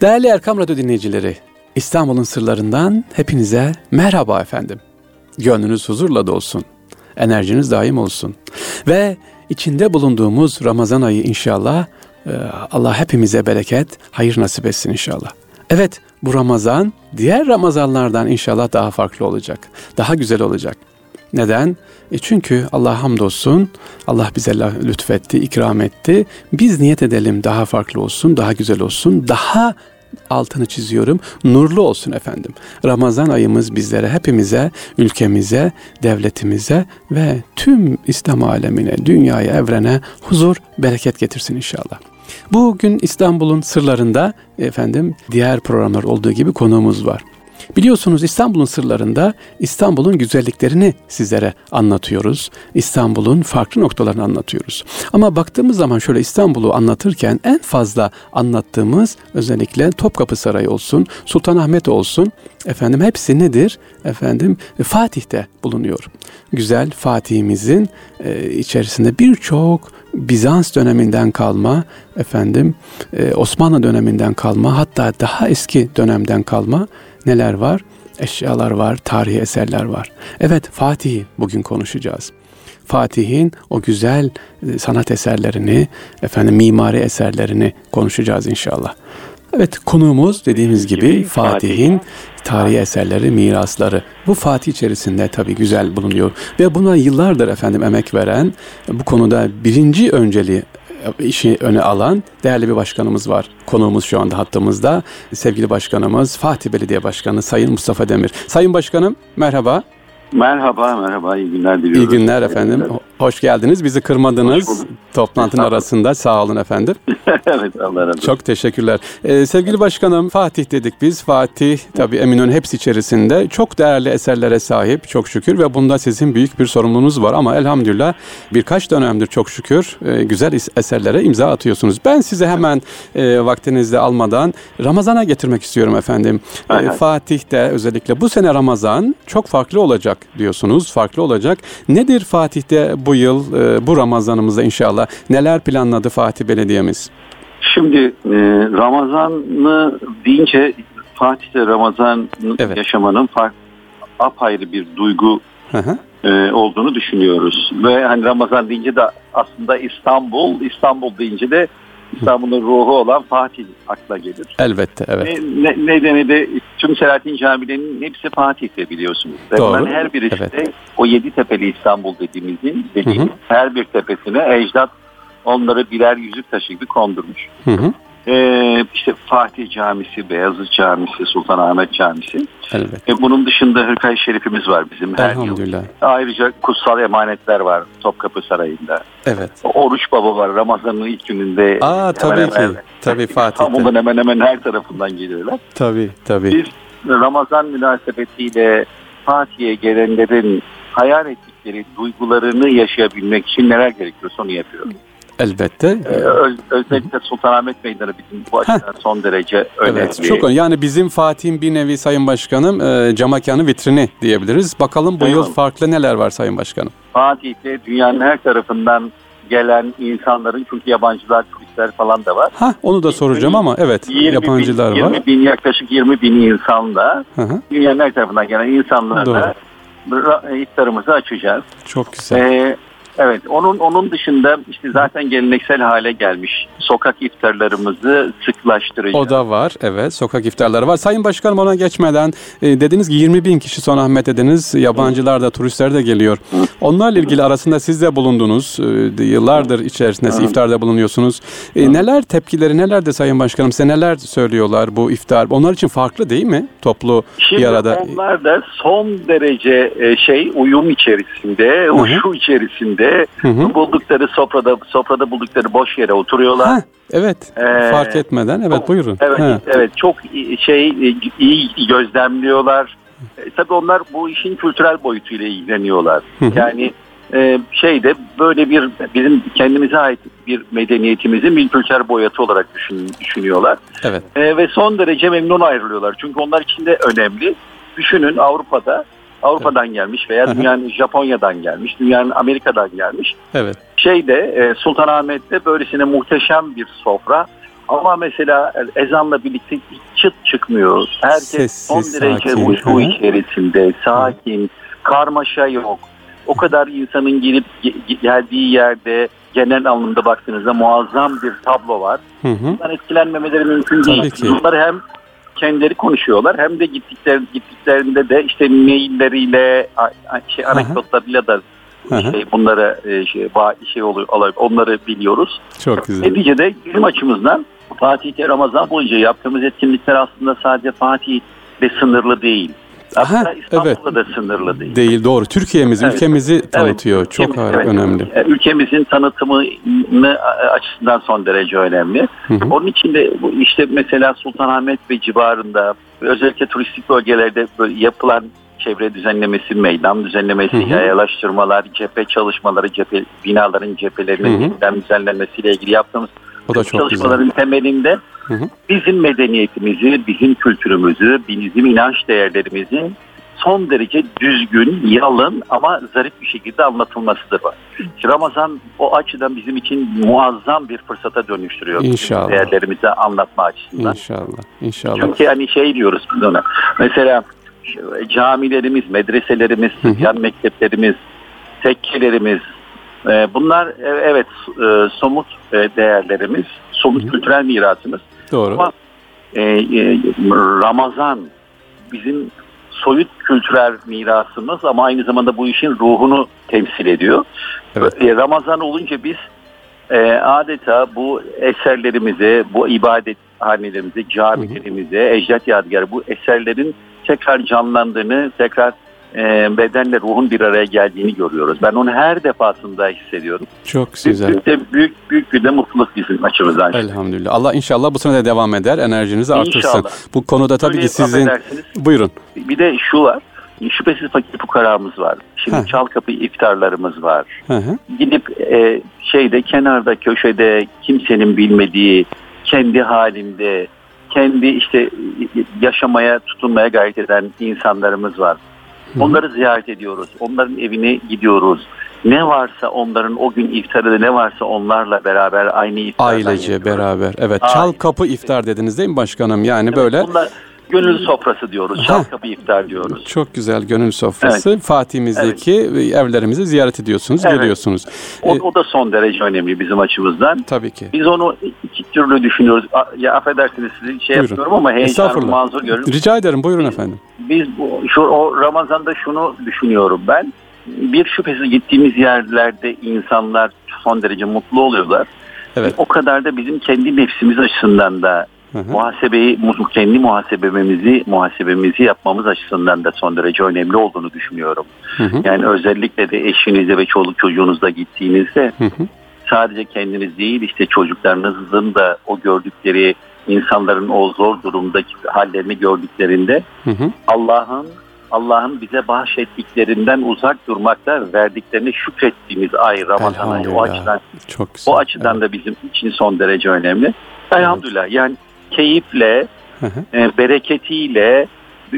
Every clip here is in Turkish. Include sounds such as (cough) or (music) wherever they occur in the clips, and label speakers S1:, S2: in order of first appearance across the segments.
S1: Değerli Erkam Radyo dinleyicileri, İstanbul'un sırlarından hepinize merhaba efendim. Gönlünüz huzurla dolsun, enerjiniz daim olsun. Ve içinde bulunduğumuz Ramazan ayı inşallah e, Allah hepimize bereket, hayır nasip etsin inşallah. Evet bu Ramazan diğer Ramazanlardan inşallah daha farklı olacak. Daha güzel olacak. Neden? E çünkü Allah hamdolsun Allah bize lütfetti, ikram etti. Biz niyet edelim daha farklı olsun, daha güzel olsun, daha altını çiziyorum. Nurlu olsun efendim. Ramazan ayımız bizlere, hepimize, ülkemize, devletimize ve tüm İslam alemine, dünyaya, evrene huzur, bereket getirsin inşallah. Bugün İstanbul'un sırlarında efendim diğer programlar olduğu gibi konuğumuz var. Biliyorsunuz İstanbul'un sırlarında İstanbul'un güzelliklerini sizlere anlatıyoruz. İstanbul'un farklı noktalarını anlatıyoruz. Ama baktığımız zaman şöyle İstanbul'u anlatırken en fazla anlattığımız özellikle Topkapı Sarayı olsun, Sultanahmet olsun. Efendim hepsi nedir? Efendim Fatih'te bulunuyor. Güzel Fatih'imizin e, içerisinde birçok Bizans döneminden kalma, efendim e, Osmanlı döneminden kalma, hatta daha eski dönemden kalma neler var? Eşyalar var, tarihi eserler var. Evet Fatih'i bugün konuşacağız. Fatih'in o güzel e, sanat eserlerini, efendim mimari eserlerini konuşacağız inşallah. Evet konuğumuz dediğimiz gibi Fatih'in tarihi eserleri, mirasları. Bu Fatih içerisinde tabii güzel bulunuyor. Ve buna yıllardır efendim emek veren, bu konuda birinci önceliği işi öne alan değerli bir başkanımız var. Konuğumuz şu anda hattımızda. Sevgili başkanımız Fatih Belediye Başkanı Sayın Mustafa Demir. Sayın Başkanım merhaba.
S2: Merhaba, merhaba. İyi günler diliyorum.
S1: İyi günler efendim. Hoş geldiniz. Bizi kırmadınız. Toplantının arasında. Sağ olun efendim. (laughs)
S2: evet, Allah razı olsun.
S1: Çok teşekkürler. Ee, sevgili başkanım, Fatih dedik biz. Fatih tabii Eminönü hepsi içerisinde çok değerli eserlere sahip çok şükür ve bunda sizin büyük bir sorumluluğunuz var ama elhamdülillah birkaç dönemdir çok şükür e, güzel eserlere imza atıyorsunuz. Ben size hemen e, vaktinizde almadan Ramazan'a getirmek istiyorum efendim. E, Fatih'te özellikle bu sene Ramazan çok farklı olacak diyorsunuz. Farklı olacak. Nedir Fatih'te bu yıl e, bu Ramazanımızda inşallah neler planladı Fatih Belediye'miz?
S2: Şimdi e, Ramazan'ı deyince Fatih'te Ramazan evet. yaşamanın farklı, apayrı bir duygu hı hı. E, olduğunu düşünüyoruz. Ve hani Ramazan deyince de aslında İstanbul, İstanbul deyince de İstanbul'un ruhu olan Fatih akla gelir.
S1: Elbette evet.
S2: Ne, ne, nedeni de tüm Selahattin camilerinin hepsi Fatih'te biliyorsunuz. Ve Doğru. her birisi evet. de o yedi tepeli İstanbul dediğimizin dediğimiz hı hı. her bir tepesine ecdat onları birer yüzük taşı gibi kondurmuş. Hı hı. Ee, işte Fatih Camisi, Beyazıt Camisi, Sultanahmet Camisi. Evet. E, bunun dışında Hırkay Şerifimiz var bizim her Elhamdülillah. yıl. Ayrıca kutsal emanetler var Topkapı Sarayı'nda.
S1: Evet.
S2: Oruç Baba var Ramazan'ın ilk gününde.
S1: Aa tabii hemen ki. Hemen, tabii Fatih'te.
S2: İstanbul'dan hemen hemen her tarafından geliyorlar.
S1: Tabii tabii.
S2: Biz Ramazan münasebetiyle Fatih'e gelenlerin hayal ettikleri duygularını yaşayabilmek için neler gerekiyorsa onu yapıyoruz.
S1: Elbette. Ee,
S2: öz, özellikle Sultanahmet Meydanı bizim bu açıdan son derece önemli. Evet,
S1: çok önemli. Yani bizim Fatih'in bir nevi Sayın Başkanım e, cam vitrini diyebiliriz. Bakalım bu Eyvallah. yıl farklı neler var Sayın Başkanım?
S2: Fatih'te dünyanın her tarafından gelen insanların çünkü yabancılar, turistler falan da var.
S1: Ha, onu da soracağım ama evet 20 yabancılar
S2: bin,
S1: var.
S2: 20 bin yaklaşık 20 bin insanla hı dünyanın her tarafından gelen insanlarla iftarımızı açacağız.
S1: Çok güzel. Ee,
S2: Evet, onun onun dışında işte zaten geleneksel hale gelmiş sokak iftarlarımızı sıklaştıracağız.
S1: O da var, evet. Sokak iftarları var. Sayın Başkanım ona geçmeden e, dediniz ki 20 bin kişi son Ahmet dediniz. Yabancılar da, turistler de geliyor. Onlarla ilgili arasında siz de bulundunuz. E, yıllardır içerisinde Hı. iftarda bulunuyorsunuz. E, neler tepkileri, neler de Sayın Başkanım size neler söylüyorlar bu iftar? Onlar için farklı değil mi? Toplu
S2: Şimdi
S1: bir arada.
S2: onlar da son derece e, şey uyum içerisinde, uşu içerisinde şekilde hı hı. buldukları sofrada sofrada buldukları boş yere oturuyorlar. Ha,
S1: evet. Ee, fark etmeden evet buyurun.
S2: Evet ha. evet çok şey iyi gözlemliyorlar. E, tabii onlar bu işin kültürel boyutuyla ilgileniyorlar. Hı hı. Yani e, şeyde böyle bir bizim kendimize ait bir medeniyetimizin bir kültürel boyatı olarak düşün, düşünüyorlar.
S1: Evet.
S2: E, ve son derece memnun ayrılıyorlar. Çünkü onlar için de önemli. Düşünün Avrupa'da Avrupa'dan gelmiş veya dünyanın Japonya'dan gelmiş, dünyanın Amerika'dan gelmiş.
S1: Evet.
S2: Şeyde e, Sultanahmet'te böylesine muhteşem bir sofra Ama mesela ezanla birlikte çıt çıkmıyor. Herkes
S1: Sessiz,
S2: son derece
S1: sakin. hı.
S2: içerisinde, sakin, karmaşa yok. O kadar insanın gelip ge- geldiği yerde genel anlamda baktığınızda muazzam bir tablo var.
S1: Hı hı.
S2: Bundan etkilenmemeleri mümkün değil.
S1: Tabii ki.
S2: Bunlar hem kendileri konuşuyorlar hem de gittikler, gittiklerinde de işte mailleriyle, şey, anekdotlarıyla da şey, bunları e, şey, şey oluyor, onları biliyoruz.
S1: Çok güzel.
S2: Neticede bizim açımızdan Fatih'te Ramazan boyunca yaptığımız etkinlikler aslında sadece Fatih'te sınırlı değil.
S1: Aha,
S2: İstanbul'da da sınırlı değil.
S1: Değil doğru. Türkiye'miz,
S2: Evet.
S1: ülkemizi tanıtıyor. Çok
S2: Ülkemiz, evet.
S1: önemli.
S2: E, Ülkemizin tanıtımını açısından son derece önemli.
S1: Hı hı.
S2: Onun için de işte mesela Sultanahmet ve civarında özellikle turistik bölgelerde böyle yapılan çevre düzenlemesi, meydan düzenlemesi,
S1: Hı hı.
S2: yayalaştırmalar, cephe çalışmaları, cephe binaların cephelerinin yeniden düzenlenmesiyle ilgili yaptığımız
S1: O da çok güzel.
S2: çalışmaların temelinde
S1: Hı hı.
S2: bizim medeniyetimizi, bizim kültürümüzü, bizim inanç değerlerimizin son derece düzgün, yalın ama zarif bir şekilde anlatılmasıdır bu. Ramazan o açıdan bizim için muazzam bir fırsata dönüştürüyor.
S1: İnşallah.
S2: Değerlerimizi anlatma açısından.
S1: İnşallah. İnşallah.
S2: Çünkü hani şey diyoruz biz ona. Mesela şu camilerimiz, medreselerimiz. Sıhyan mekteplerimiz, tekkelerimiz e, bunlar e, evet e, somut e, değerlerimiz, somut kültürel mirasımız.
S1: Doğru.
S2: Ama e, e, Ramazan bizim soyut kültürel mirasımız ama aynı zamanda bu işin ruhunu temsil ediyor.
S1: Evet.
S2: E, Ramazan olunca biz e, adeta bu eserlerimize, bu ibadet hanelerimize, camilerimize, ecdat yadigarı bu eserlerin tekrar canlandığını, tekrar e, bedenle ruhun bir araya geldiğini görüyoruz. Ben onu her defasında hissediyorum.
S1: Çok
S2: Büyük,
S1: güzel.
S2: büyük, de, büyük, büyük bir de mutluluk bizim açımızdan.
S1: Elhamdülillah. Allah inşallah bu sene de devam eder. Enerjinizi artırsın.
S2: İnşallah.
S1: Bu konuda tabii
S2: Öyle
S1: ki sizin... Buyurun.
S2: Bir de şu var. Şüphesiz fakir fukaramız var. Şimdi
S1: Heh.
S2: çal kapı iftarlarımız var.
S1: Hı hı.
S2: Gidip e, şeyde kenarda köşede kimsenin bilmediği kendi halinde kendi işte yaşamaya tutunmaya gayret eden insanlarımız var. Onları ziyaret ediyoruz. Onların evine gidiyoruz. Ne varsa onların o gün iftarı ne varsa onlarla beraber aynı iftardan
S1: Ailece
S2: yapıyoruz.
S1: beraber. Evet. Çal kapı iftar dediniz değil mi başkanım? Yani
S2: Evet,
S1: böyle
S2: Bunlar gönül sofrası diyoruz.
S1: Heh.
S2: kapı iftar diyoruz.
S1: çok güzel gönül sofrası. Fatih'imizdeki evlerimizi ziyaret ediyorsunuz,
S2: Evet.
S1: geliyorsunuz.
S2: O,
S1: E,
S2: o da son derece önemli bizim açımızdan.
S1: tabii ki.
S2: Biz onu iki türlü düşünüyoruz. Ya affedersiniz sizi şey
S1: Buyurun.
S2: yapıyorum ama
S1: Estağfurullah.
S2: mazur görün.
S1: Rica ederim. Buyurun efendim.
S2: Biz bu, şu o Ramazan'da şunu düşünüyorum ben. Bir şüphesiz gittiğimiz yerlerde insanlar son derece mutlu oluyorlar.
S1: Evet.
S2: O kadar da bizim kendi nefsimiz açısından da
S1: Hı hı.
S2: muhasebeyi, mu- kendi muhasebemizi, muhasebemizi yapmamız açısından da son derece önemli olduğunu düşünüyorum.
S1: Hı hı.
S2: Yani özellikle de eşinize ve çoluk çocuğunuzla gittiğinizde
S1: Hı hı.
S2: sadece kendiniz değil işte çocuklarınızın da o gördükleri insanların o zor durumdaki hallerini gördüklerinde
S1: Hı hı.
S2: Allah'ın Allah'ın bize bahşettiklerinden uzak durmakta verdiklerini şükrettiğimiz ay Ramazan ayı o açıdan
S1: Çok güzel.
S2: o açıdan da bizim için son derece önemli. Elhamdülillah yani keyifle e, bereketiyle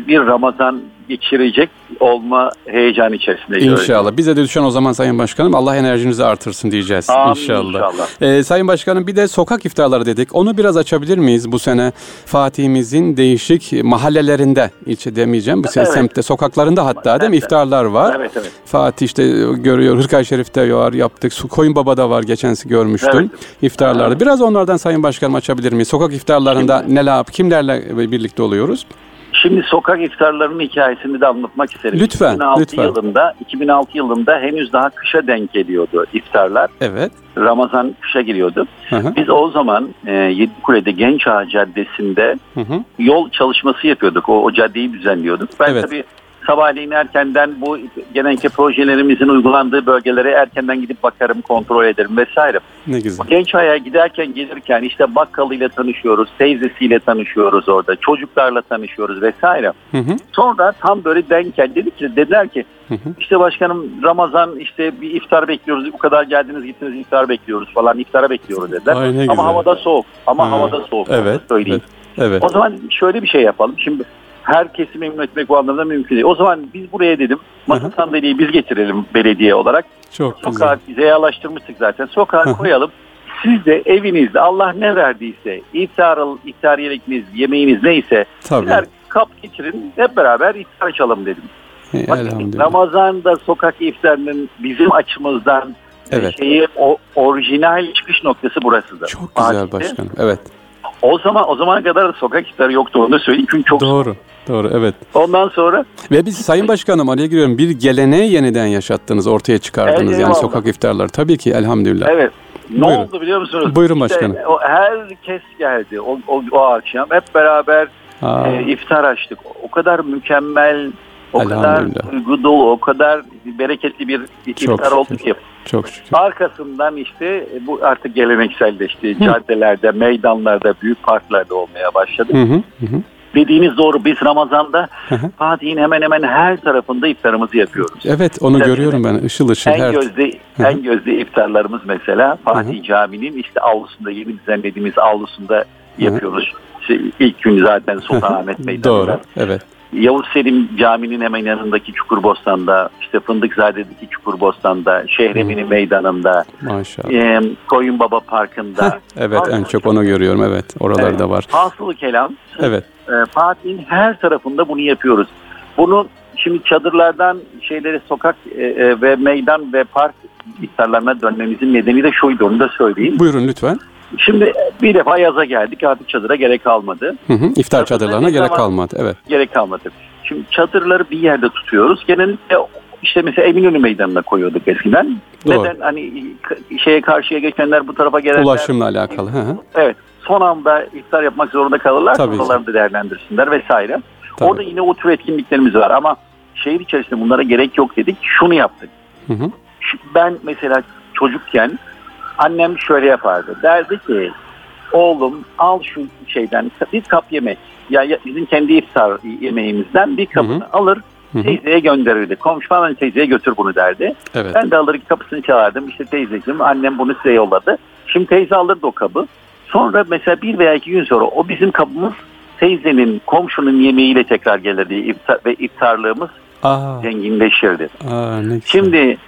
S2: bir- Ramazan geçirecek olma heyecan içerisinde.
S1: İnşallah. Bize de düşen o zaman Sayın Başkanım Allah enerjinizi artırsın diyeceğiz.
S2: Amin
S1: inşallah.
S2: inşallah.
S1: Ee, Sayın Başkanım bir de sokak iftarları dedik. Onu biraz açabilir miyiz bu sene? Fatih'imizin değişik mahallelerinde, ilçe demeyeceğim, bu sene
S2: Evet.
S1: semtte, sokaklarında hatta değil mi
S2: Evet.
S1: iftarlar var.
S2: Evet evet.
S1: Fatih işte görüyor, Hırkay Şerif'te var, yaptık. Koyun Baba'da var, geçensi görmüştüm. iftarlarda. Biraz onlardan Sayın Başkanım açabilir miyiz? Sokak iftarlarında neler, kimlerle birlikte oluyoruz?
S2: Şimdi sokak iftarlarının hikayesini de anlatmak isterim.
S1: Lütfen,
S2: 2006
S1: lütfen.
S2: yılında 2006 yılında henüz daha kışa denk geliyordu iftarlar.
S1: Evet.
S2: Ramazan kışa giriyordu.
S1: Hı hı.
S2: Biz o zaman e, Yedikule'de Genç Ağa Caddesi'nde
S1: Hı hı.
S2: yol çalışması yapıyorduk. O, o caddeyi düzenliyorduk. Ben
S1: Evet.
S2: tabii sabahleyin erkenden bu genellikle projelerimizin uygulandığı bölgelere erkenden gidip bakarım, kontrol ederim vesaire.
S1: Ne güzel.
S2: Genç Ay'a giderken gelirken işte bakkalıyla tanışıyoruz, teyzesiyle tanışıyoruz orada, çocuklarla tanışıyoruz vesaire.
S1: Hı hı.
S2: Sonra tam böyle denk geldi. Dedi ki, dediler ki
S1: Hı hı.
S2: işte başkanım Ramazan işte bir iftar bekliyoruz. Bu kadar geldiniz gittiniz iftar bekliyoruz falan. iftara bekliyoruz dediler.
S1: Ay, ne güzel.
S2: Ama havada soğuk. Ama
S1: Ha,
S2: havada soğuk.
S1: Evet.
S2: Söyleyeyim.
S1: Evet. Evet.
S2: O zaman şöyle bir şey yapalım. Şimdi herkesi memnun etmek bu anlamda mümkün değil. O zaman biz buraya dedim masa
S1: Hı hı.
S2: sandalyeyi biz getirelim belediye olarak.
S1: Çok güzel.
S2: Sokağa zeyalaştırmıştık zaten. Sokağa
S1: Hı hı.
S2: koyalım. siz de evinizde Allah ne verdiyse iftar, iftar yemekiniz, yemeğiniz neyse
S1: Tabii.
S2: birer kap geçirin hep beraber iftar açalım dedim.
S1: E,
S2: Bakın. Ramazan'da sokak iftarının bizim açımızdan
S1: Evet.
S2: şeyi o orijinal çıkış noktası burasıdır.
S1: Çok güzel
S2: Fatih'te.
S1: başkanım. Evet.
S2: O zaman o zamana kadar da sokak iftarı yoktu onu da söyleyeyim çünkü çok
S1: Doğru. Doğru. Evet.
S2: Ondan sonra
S1: Ve biz Sayın Başkanım araya giriyorum bir geleneği yeniden yaşattınız, ortaya çıkardınız
S2: Evet,
S1: yani
S2: eyvallah.
S1: sokak iftarları. Tabii ki elhamdülillah.
S2: evet ne
S1: Buyurun.
S2: oldu biliyor musunuz?
S1: Buyurun
S2: İşte
S1: başkanım.
S2: o, herkes geldi o, o, o akşam hep beraber
S1: Aa,
S2: e, iftar açtık. O kadar mükemmel, o kadar duygu dolu, o kadar bereketli bir iftar oldu ki.
S1: çok şükür.
S2: Arkasından işte bu artık gelenekselleşti. Caddelerde, meydanlarda, büyük parklarda olmaya başladı.
S1: Hı hı, hı hı.
S2: Dediğiniz doğru. Biz Ramazan'da. Fatih'in hemen hemen her tarafında iftarımızı yapıyoruz.
S1: Evet onu
S2: Tabii.
S1: görüyorum ben ışıl ışıl
S2: En
S1: her.
S2: gözde en gözde iftarlarımız mesela Fatih Camii'nin işte avlusunda yeni düzenlediğimiz avlusunda yapıyoruz. İşte ilk gün zaten Sultanahmet Meydanı'nda.
S1: Doğru. Evet.
S2: Yavuz Selim Camii'nin hemen yanındaki Çukurbostan'da, işte Fındıkzade'deki Çukurbostan'da, Şehremini
S1: Hmm.
S2: Meydanı'nda,
S1: Maşallah.
S2: e, Koyunbaba Parkı'nda.
S1: Evet en çok onu görüyorum evet. Oralarda
S2: Evet.
S1: var.
S2: Hasılı kelam
S1: Evet.
S2: E, Fatih'in her tarafında bunu yapıyoruz. Bunu şimdi çadırlardan şeyleri sokak e, e, ve meydan ve park iftarlarına dönmemizin nedeni de şuydu onu da söyleyeyim.
S1: Buyurun lütfen.
S2: Şimdi bir defa yaza geldik artık çadıra gerek kalmadı.
S1: Hı hı. İftar çadırlarına gerek kalmadı. Evet.
S2: Gerek kalmadı. Şimdi çadırları bir yerde tutuyoruz. Genellikle işte mesela Eminönü Meydanı'na koyuyorduk eskiden.
S1: Doğru.
S2: Neden hani şeye karşıya geçenler bu tarafa gelenler.
S1: Ulaşımla alakalı. Hı hı.
S2: Evet. Son anda iftar yapmak zorunda kalırlar.
S1: Tabii ki.
S2: Oraları da değerlendirsinler vesaire.
S1: Tabii.
S2: Orada yine o tür etkinliklerimiz var ama şehir içerisinde bunlara gerek yok dedik. Şunu yaptık.
S1: Hı hı.
S2: Ben mesela çocukken annem şöyle yapardı. Derdi ki oğlum al şu şeyden bir kap yemek. Ya, ya bizim kendi iftar yemeğimizden bir kapını alır
S1: Hı hı.
S2: teyzeye gönderirdi. Komşu falan teyzeye götür bunu derdi.
S1: Evet.
S2: Ben de alır kapısını çalardım. İşte teyzeciğim annem bunu size yolladı. Şimdi teyze alırdı o kabı. Sonra mesela bir veya iki gün sonra o bizim kabımız teyzenin, komşunun yemeğiyle tekrar gelirdi iftar, ve iftarlığımız
S1: Aa,
S2: zenginleşirdi.
S1: aa.
S2: Şimdi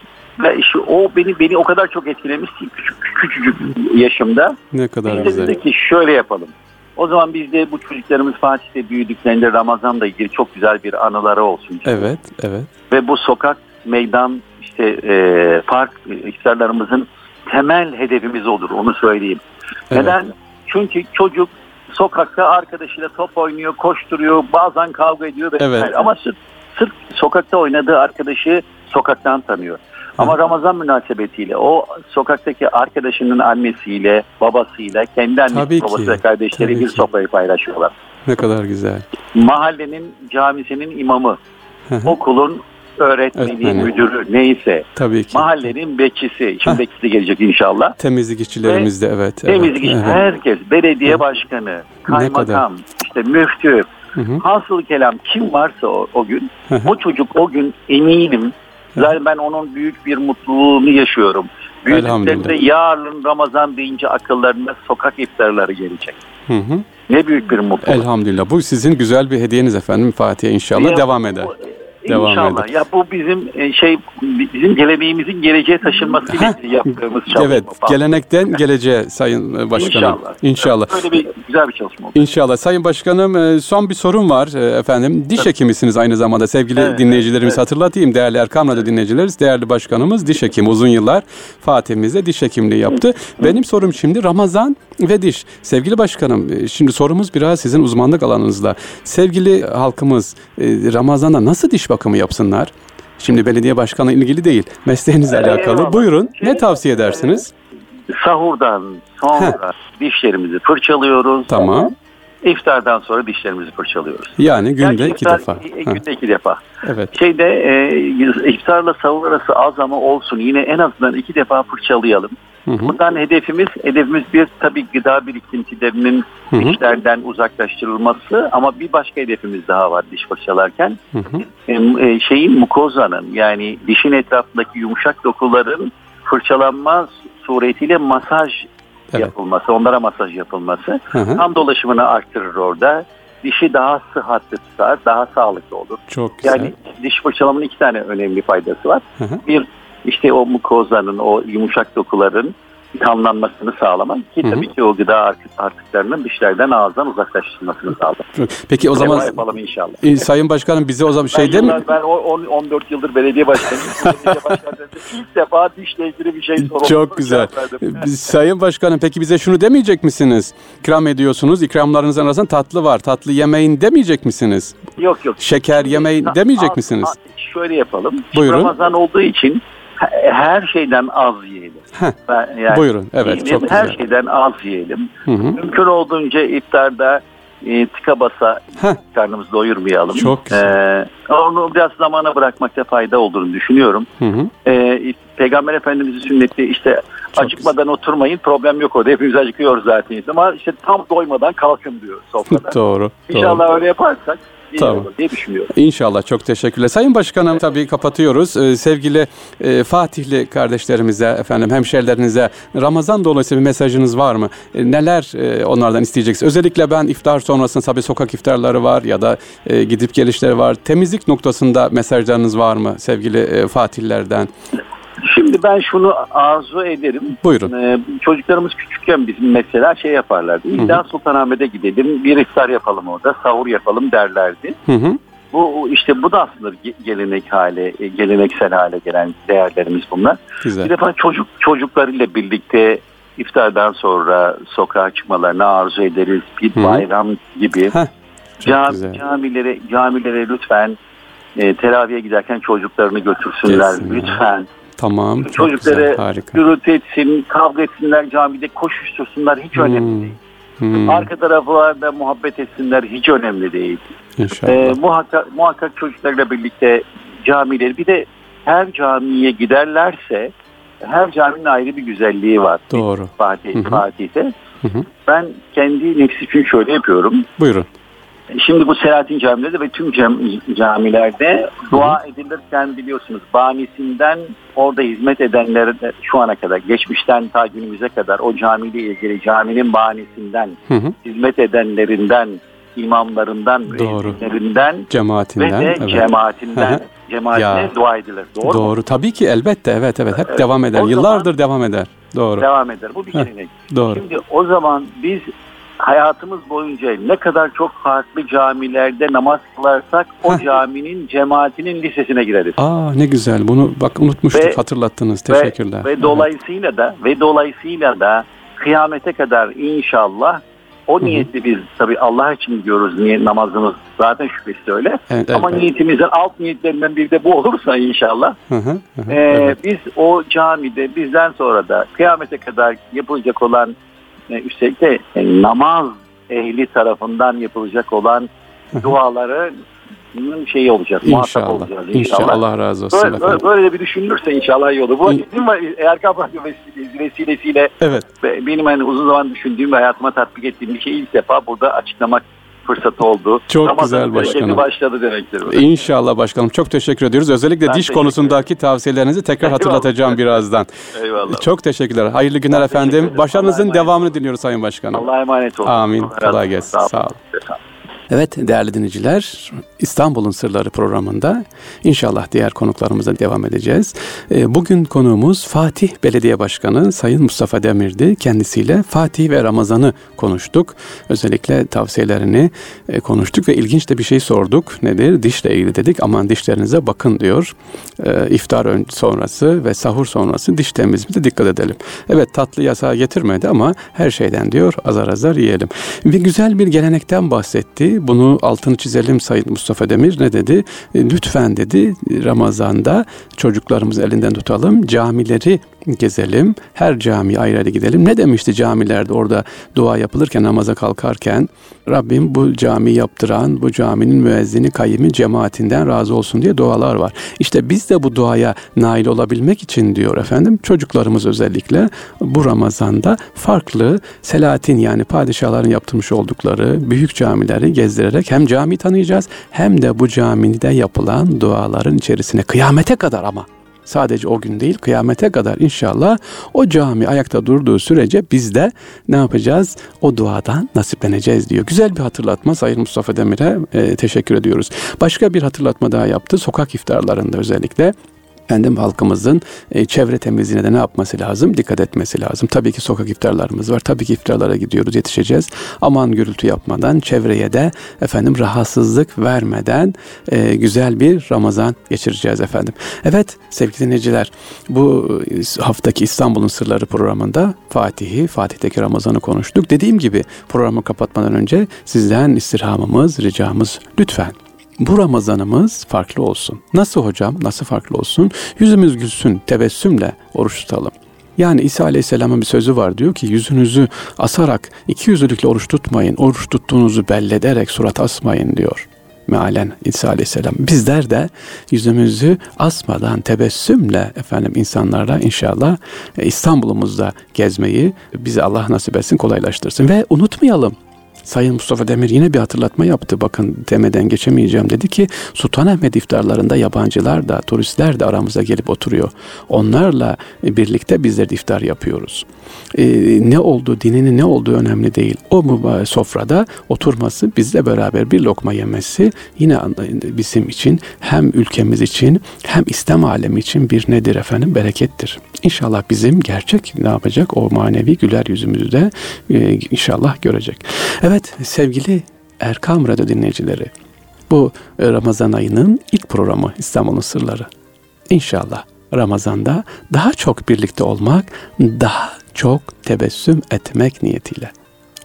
S2: ve işte o beni beni o kadar çok etkilemiş ki küçük küçücük yaşımda.
S1: ne kadar
S2: Biz
S1: güzel.
S2: dedik ki şöyle yapalım. O zaman biz de bu çocuklarımız Fatih'te büyüdüklerinde Ramazan'la ilgili çok güzel bir anıları olsun.
S1: Evet, evet.
S2: Ve bu sokak, meydan, işte e, park e, iftarlarımızın temel hedefimiz olur. Onu söyleyeyim.
S1: Evet.
S2: Neden? Çünkü çocuk sokakta arkadaşıyla top oynuyor, koşturuyor, bazen kavga ediyor.
S1: Evet.
S2: Ama sırf, sırf sokakta oynadığı arkadaşı sokaktan tanıyor. Ama Ramazan münasebetiyle o sokaktaki arkadaşının annesiyle, babasıyla, kendi annesi,
S1: Tabii
S2: babası ve kardeşleri
S1: tabii
S2: bir
S1: ki.
S2: sofrayı paylaşıyorlar.
S1: Ne kadar güzel.
S2: Mahallenin camisinin imamı, okulun öğretmeni,
S1: Öğretmeni.
S2: müdürü neyse,
S1: Tabii ki.
S2: mahallenin bekçisi, şimdi bekçisi gelecek inşallah.
S1: Temizlik işçilerimiz de evet.
S2: Temizlik
S1: evet, evet.
S2: herkes, belediye
S1: Hı.
S2: başkanı,
S1: kadar.
S2: kaymakam, işte müftü,
S1: Hı hı.
S2: hasıl kelam kim varsa o, o gün,
S1: Hı hı.
S2: o çocuk o gün eminim, zaten ben onun büyük bir mutluluğunu yaşıyorum. Büyüdüklerinde
S1: Elhamdülillah.
S2: yarın Ramazan deyince akıllarına sokak iftarları gelecek.
S1: Hı hı.
S2: Ne büyük bir mutluluk.
S1: Elhamdülillah. Bu sizin güzel bir hediyeniz efendim Fatih'e inşallah devam
S2: bu-
S1: eder. Devam
S2: İnşallah.
S1: eder.
S2: Ya bu bizim e, şey bizim geleneğimizin geleceğe taşınması
S1: Heh.
S2: yaptığımız çalışma.
S1: Evet,
S2: falan.
S1: gelenekten geleceğe Sayın e, Başkanım.
S2: İnşallah.
S1: İnşallah.
S2: Böyle bir güzel bir çalışma oldu.
S1: İnşallah. Sayın Başkanım e, son bir sorum var efendim. Diş hekimisiniz aynı zamanda sevgili
S2: Evet,
S1: dinleyicilerimiz
S2: evet.
S1: hatırlatayım. Değerli Erkam Radyo dinleyicilerimiz, değerli başkanımız diş hekimi uzun yıllar Fatih'imizde diş hekimliği yaptı. Benim sorum şimdi Ramazan ve diş. Sevgili başkanım şimdi sorumuz biraz sizin uzmanlık alanınızda. Sevgili halkımız Ramazan'da nasıl diş bakımı yapsınlar? Şimdi belediye başkanı ilgili değil. Mesleğinizle
S2: Evet,
S1: alakalı.
S2: eyvallah.
S1: Buyurun. Ne tavsiye edersiniz?
S2: Sahurdan sonra dişlerimizi fırçalıyoruz.
S1: Tamam.
S2: İftardan sonra dişlerimizi fırçalıyoruz.
S1: Yani günde
S2: Gerçi
S1: iki
S2: iftar-
S1: defa.
S2: e,
S1: Ha,
S2: Günde iki defa.
S1: evet.
S2: Şeyde e, iftarla sahur arası az ama olsun. Yine en azından iki defa fırçalayalım.
S1: Hı hı.
S2: Buradan hedefimiz hedefimiz bir tabii gıda birikintilerinin
S1: Hı hı.
S2: dişlerden uzaklaştırılması ama bir başka hedefimiz daha var diş fırçalarken.
S1: Hı hı.
S2: E, şeyin mukozanın yani dişin etrafındaki yumuşak dokuların fırçalanma suretiyle masaj
S1: Evet.
S2: yapılması, onlara masaj yapılması
S1: Hı hı.
S2: kan dolaşımını arttırır orada. Dişi daha sıhhatli tutar, daha sağlıklı olur.
S1: Çok güzel.
S2: Yani diş fırçalamanın iki tane önemli faydası var.
S1: Hı hı.
S2: Bir işte o mukozanın, o yumuşak dokuların kanlanmasını sağlamak ki tabii ki o gıda artıklarının dişlerden ağızdan uzaklaştırılmasını sağlamak.
S1: Peki o zaman
S2: yapalım inşallah.
S1: E, Sayın Başkanım bize o zaman şey
S2: değil
S1: mi?
S2: Ben 10, 14 yıldır belediye başkanıyım. (laughs) belediye başkanıyım. İlk defa dişle ilgili bir şey soruldu.
S1: Çok güzel. Sayın Başkanım peki bize şunu demeyecek misiniz? İkram ediyorsunuz. İkramlarınızın arasında tatlı var. Tatlı yemeyin demeyecek misiniz?
S2: Yok yok.
S1: Şeker yemeyin demeyecek misiniz?
S2: Şöyle yapalım.
S1: Buyurun.
S2: Ramazan olduğu için her şeyden az yiyelim.
S1: Heh, yani, buyurun. Evet, yiyelim, çok
S2: her
S1: güzel.
S2: şeyden az yiyelim. Hı hı. Mümkün olduğunca iftarda e, tıka basa Heh. karnımızı doyurmayalım.
S1: Çok güzel.
S2: Ee, onu biraz zamana bırakmakta fayda olduğunu düşünüyorum. Hı hı. Ee, Peygamber Efendimiz'in sünneti işte Çok acıkmadan güzel. oturmayın problem yok orada hepimiz acıkıyoruz zaten ama işte tam doymadan kalkın diyor sofrada. (laughs)
S1: doğru.
S2: İnşallah
S1: doğru.
S2: öyle yaparsak
S1: Tamam.
S2: diye düşünüyorum.
S1: İnşallah çok teşekkürler. Sayın Başkanım tabii kapatıyoruz. Ee, sevgili e, Fatihli kardeşlerimize, efendim hemşerilerinize Ramazan dolayısıyla bir mesajınız var mı? E, neler e, onlardan isteyeceksiniz? Özellikle ben iftar sonrasında tabii sokak iftarları var ya da e, gidip gelişleri var. Temizlik noktasında mesajlarınız var mı sevgili e, Fatihlerden?
S2: Şimdi ben şunu arzu ederim.
S1: Buyurun.
S2: Ee, çocuklarımız küçükken bizim mesela şey yaparlardı. İlla Sultanahmet'e gidelim, bir iftar yapalım orada, sahur yapalım derlerdi.
S1: Hı hı.
S2: Bu işte bu da aslında gelenek hale, geleneksel hale gelen değerlerimiz bunlar.
S1: Güzel.
S2: Bir defa çocuk çocuklarıyla birlikte iftardan sonra sokağa çıkmalarını arzu ederiz. Bir Hı. bayram gibi.
S1: Heh,
S2: Cam, camilere, camilere lütfen e, teraviye giderken çocuklarını götürsünler.
S1: Kesinlikle.
S2: Lütfen.
S1: Tamam.
S2: Çocukları gürültü etsin, kavga etsinler camide, koşuştursunlar hiç hmm. önemli değil. Hmm. Arka taraflarda muhabbet etsinler hiç önemli değil.
S1: İnşallah.
S2: Ee, muhakkak, muhakkak çocuklarla birlikte camileri bir de her camiye giderlerse her caminin ayrı bir güzelliği var.
S1: Doğru.
S2: Fatih. Fatih'te. Hı-hı. Ben kendi nefsi için şöyle yapıyorum.
S1: Buyurun.
S2: Şimdi bu Selahattin camilerde ve tüm camilerde dua edilirken biliyorsunuz banisinden orada hizmet edenlere şu ana kadar geçmişten ta günümüze kadar o camiyle ilgili caminin banisinden hı hı. hizmet edenlerinden imamlarından, müezzinlerinden
S1: cemaatinden,
S2: ve de
S1: evet.
S2: cemaatinden cemaatine ya, dua edilir. Doğru,
S1: doğru.
S2: Mu?
S1: Tabii ki elbette evet evet hep evet. devam eder. O Yıllardır devam eder. Doğru.
S2: Devam eder. Bu bir gelenek.
S1: Doğru.
S2: Şimdi o zaman biz hayatımız boyunca ne kadar çok farklı camilerde namaz kılarsak o Heh. caminin cemaatinin lisesine gireriz.
S1: Aa ne güzel. Bunu bak unutmuştuk ve, hatırlattınız. Teşekkürler.
S2: Ve, ve dolayısıyla da ve dolayısıyla da kıyamete kadar inşallah o niyetli biz tabi Allah için gidiyoruz niyet namazımız zaten şüphesiz öyle.
S1: Evet,
S2: Ama
S1: evet.
S2: niyetimizin alt niyetlerinden biri de bu olursa inşallah
S1: hı hı, hı,
S2: e, evet. biz o camide bizden sonra da kıyamete kadar yapılacak olan üstelik de e, namaz ehli tarafından yapılacak olan duaları şeyi olacak,
S1: inşallah,
S2: olacağız
S1: inşallah. İnşallah Allah razı olsun
S2: böyle, efendim. Böyle bir düşünülürse inşallah iyi olur. Bu İn... Erkan Radyo vesilesiyle
S1: evet.
S2: benim hani uzun zaman düşündüğüm ve hayatıma tatbik ettiğim bir şey ilk defa burada açıklamak fırsatı oldu.
S1: Çok Ramazan güzel başkanım.
S2: başladı demektir.
S1: Böyle. İnşallah başkanım. Çok teşekkür ediyoruz. Özellikle ben diş konusundaki tavsiyelerinizi tekrar hatırlatacağım birazdan.
S2: Eyvallah.
S1: Çok teşekkürler. Hayırlı günler ben efendim. Başarınızın devamını diliyoruz Sayın Başkanım.
S2: Allah'a emanet olun.
S1: Amin. Kolay gelsin. Sağ olun. Sağ olun. Evet değerli dinleyiciler İstanbul'un Sırları programında inşallah diğer konuklarımıza devam edeceğiz. Ee, bugün konuğumuz Fatih Belediye Başkanı Sayın Mustafa Demir'di. Kendisiyle Fatih ve Ramazan'ı konuştuk. Özellikle tavsiyelerini e, konuştuk ve ilginç de bir şey sorduk. Nedir? Dişle ilgili dedik. Aman dişlerinize bakın diyor. Ee, iftar sonrası ve sahur sonrası diş temizliğine dikkat edelim. Evet tatlı yasağı getirmedi ama her şeyden diyor azar azar yiyelim. Ve güzel bir gelenekten bahsetti bunu altını çizelim Sayın Mustafa Demir ne dedi? E, lütfen dedi Ramazan'da çocuklarımızı elinden tutalım, camileri gezelim, her cami ayrı ayrı gidelim. Ne demişti camilerde orada dua yapılırken, namaza kalkarken? Rabbim bu cami yaptıran, bu caminin müezzini, kayyimi, cemaatinden razı olsun diye dualar var. İşte biz de bu duaya nail olabilmek için diyor efendim, çocuklarımız özellikle bu Ramazan'da farklı Selahattin yani padişahların yaptırmış oldukları büyük camileri gezdirerek hem cami tanıyacağız hem de bu camide yapılan duaların içerisine kıyamete kadar ama sadece o gün değil kıyamete kadar inşallah o cami ayakta durduğu sürece biz de ne yapacağız? O duadan nasipleneceğiz diyor. Güzel bir hatırlatma Sayın Mustafa Demir'e e, teşekkür ediyoruz. Başka bir hatırlatma daha yaptı. Sokak iftarlarında özellikle efendim halkımızın e, çevre temizliğine de ne yapması lazım? Dikkat etmesi lazım. Tabii ki sokak iftarlarımız var. Tabii ki iftarlara gidiyoruz, yetişeceğiz. Aman gürültü yapmadan, çevreye de efendim rahatsızlık vermeden e, güzel bir Ramazan geçireceğiz efendim. Evet sevgili dinleyiciler bu e, haftaki İstanbul'un Sırları programında Fatih'i, Fatih'teki Ramazan'ı konuştuk. Dediğim gibi programı kapatmadan önce sizden istirhamımız, ricamız lütfen bu Ramazanımız farklı olsun. Nasıl hocam? Nasıl farklı olsun? Yüzümüz gülsün, tebessümle oruç tutalım. Yani İsa Aleyhisselam'ın bir sözü var diyor ki yüzünüzü asarak iki yüzlülükle oruç tutmayın. Oruç tuttuğunuzu bellederek surat asmayın diyor. Mealen İsa Aleyhisselam. Bizler de yüzümüzü asmadan tebessümle efendim insanlarla inşallah e, İstanbul'umuzda gezmeyi bize Allah nasip etsin kolaylaştırsın. Ve unutmayalım Sayın Mustafa Demir yine bir hatırlatma yaptı. Bakın demeden geçemeyeceğim dedi ki Sultanahmet iftarlarında yabancılar da turistler de aramıza gelip oturuyor. Onlarla birlikte bizler de iftar yapıyoruz. Ee, ne olduğu, dininin ne olduğu önemli değil. O mübarek sofrada oturması, bizle beraber bir lokma yemesi yine bizim için hem ülkemiz için hem İslam alemi için bir nedir efendim? Berekettir. İnşallah bizim gerçek ne yapacak? O manevi güler yüzümüzü de e, inşallah görecek. Evet sevgili Erkam Radyo dinleyicileri bu Ramazan ayının ilk programı İstanbul'un Sırları. İnşallah Ramazan'da daha çok birlikte olmak, daha çok tebessüm etmek niyetiyle.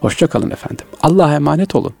S1: Hoşçakalın efendim. Allah'a emanet olun.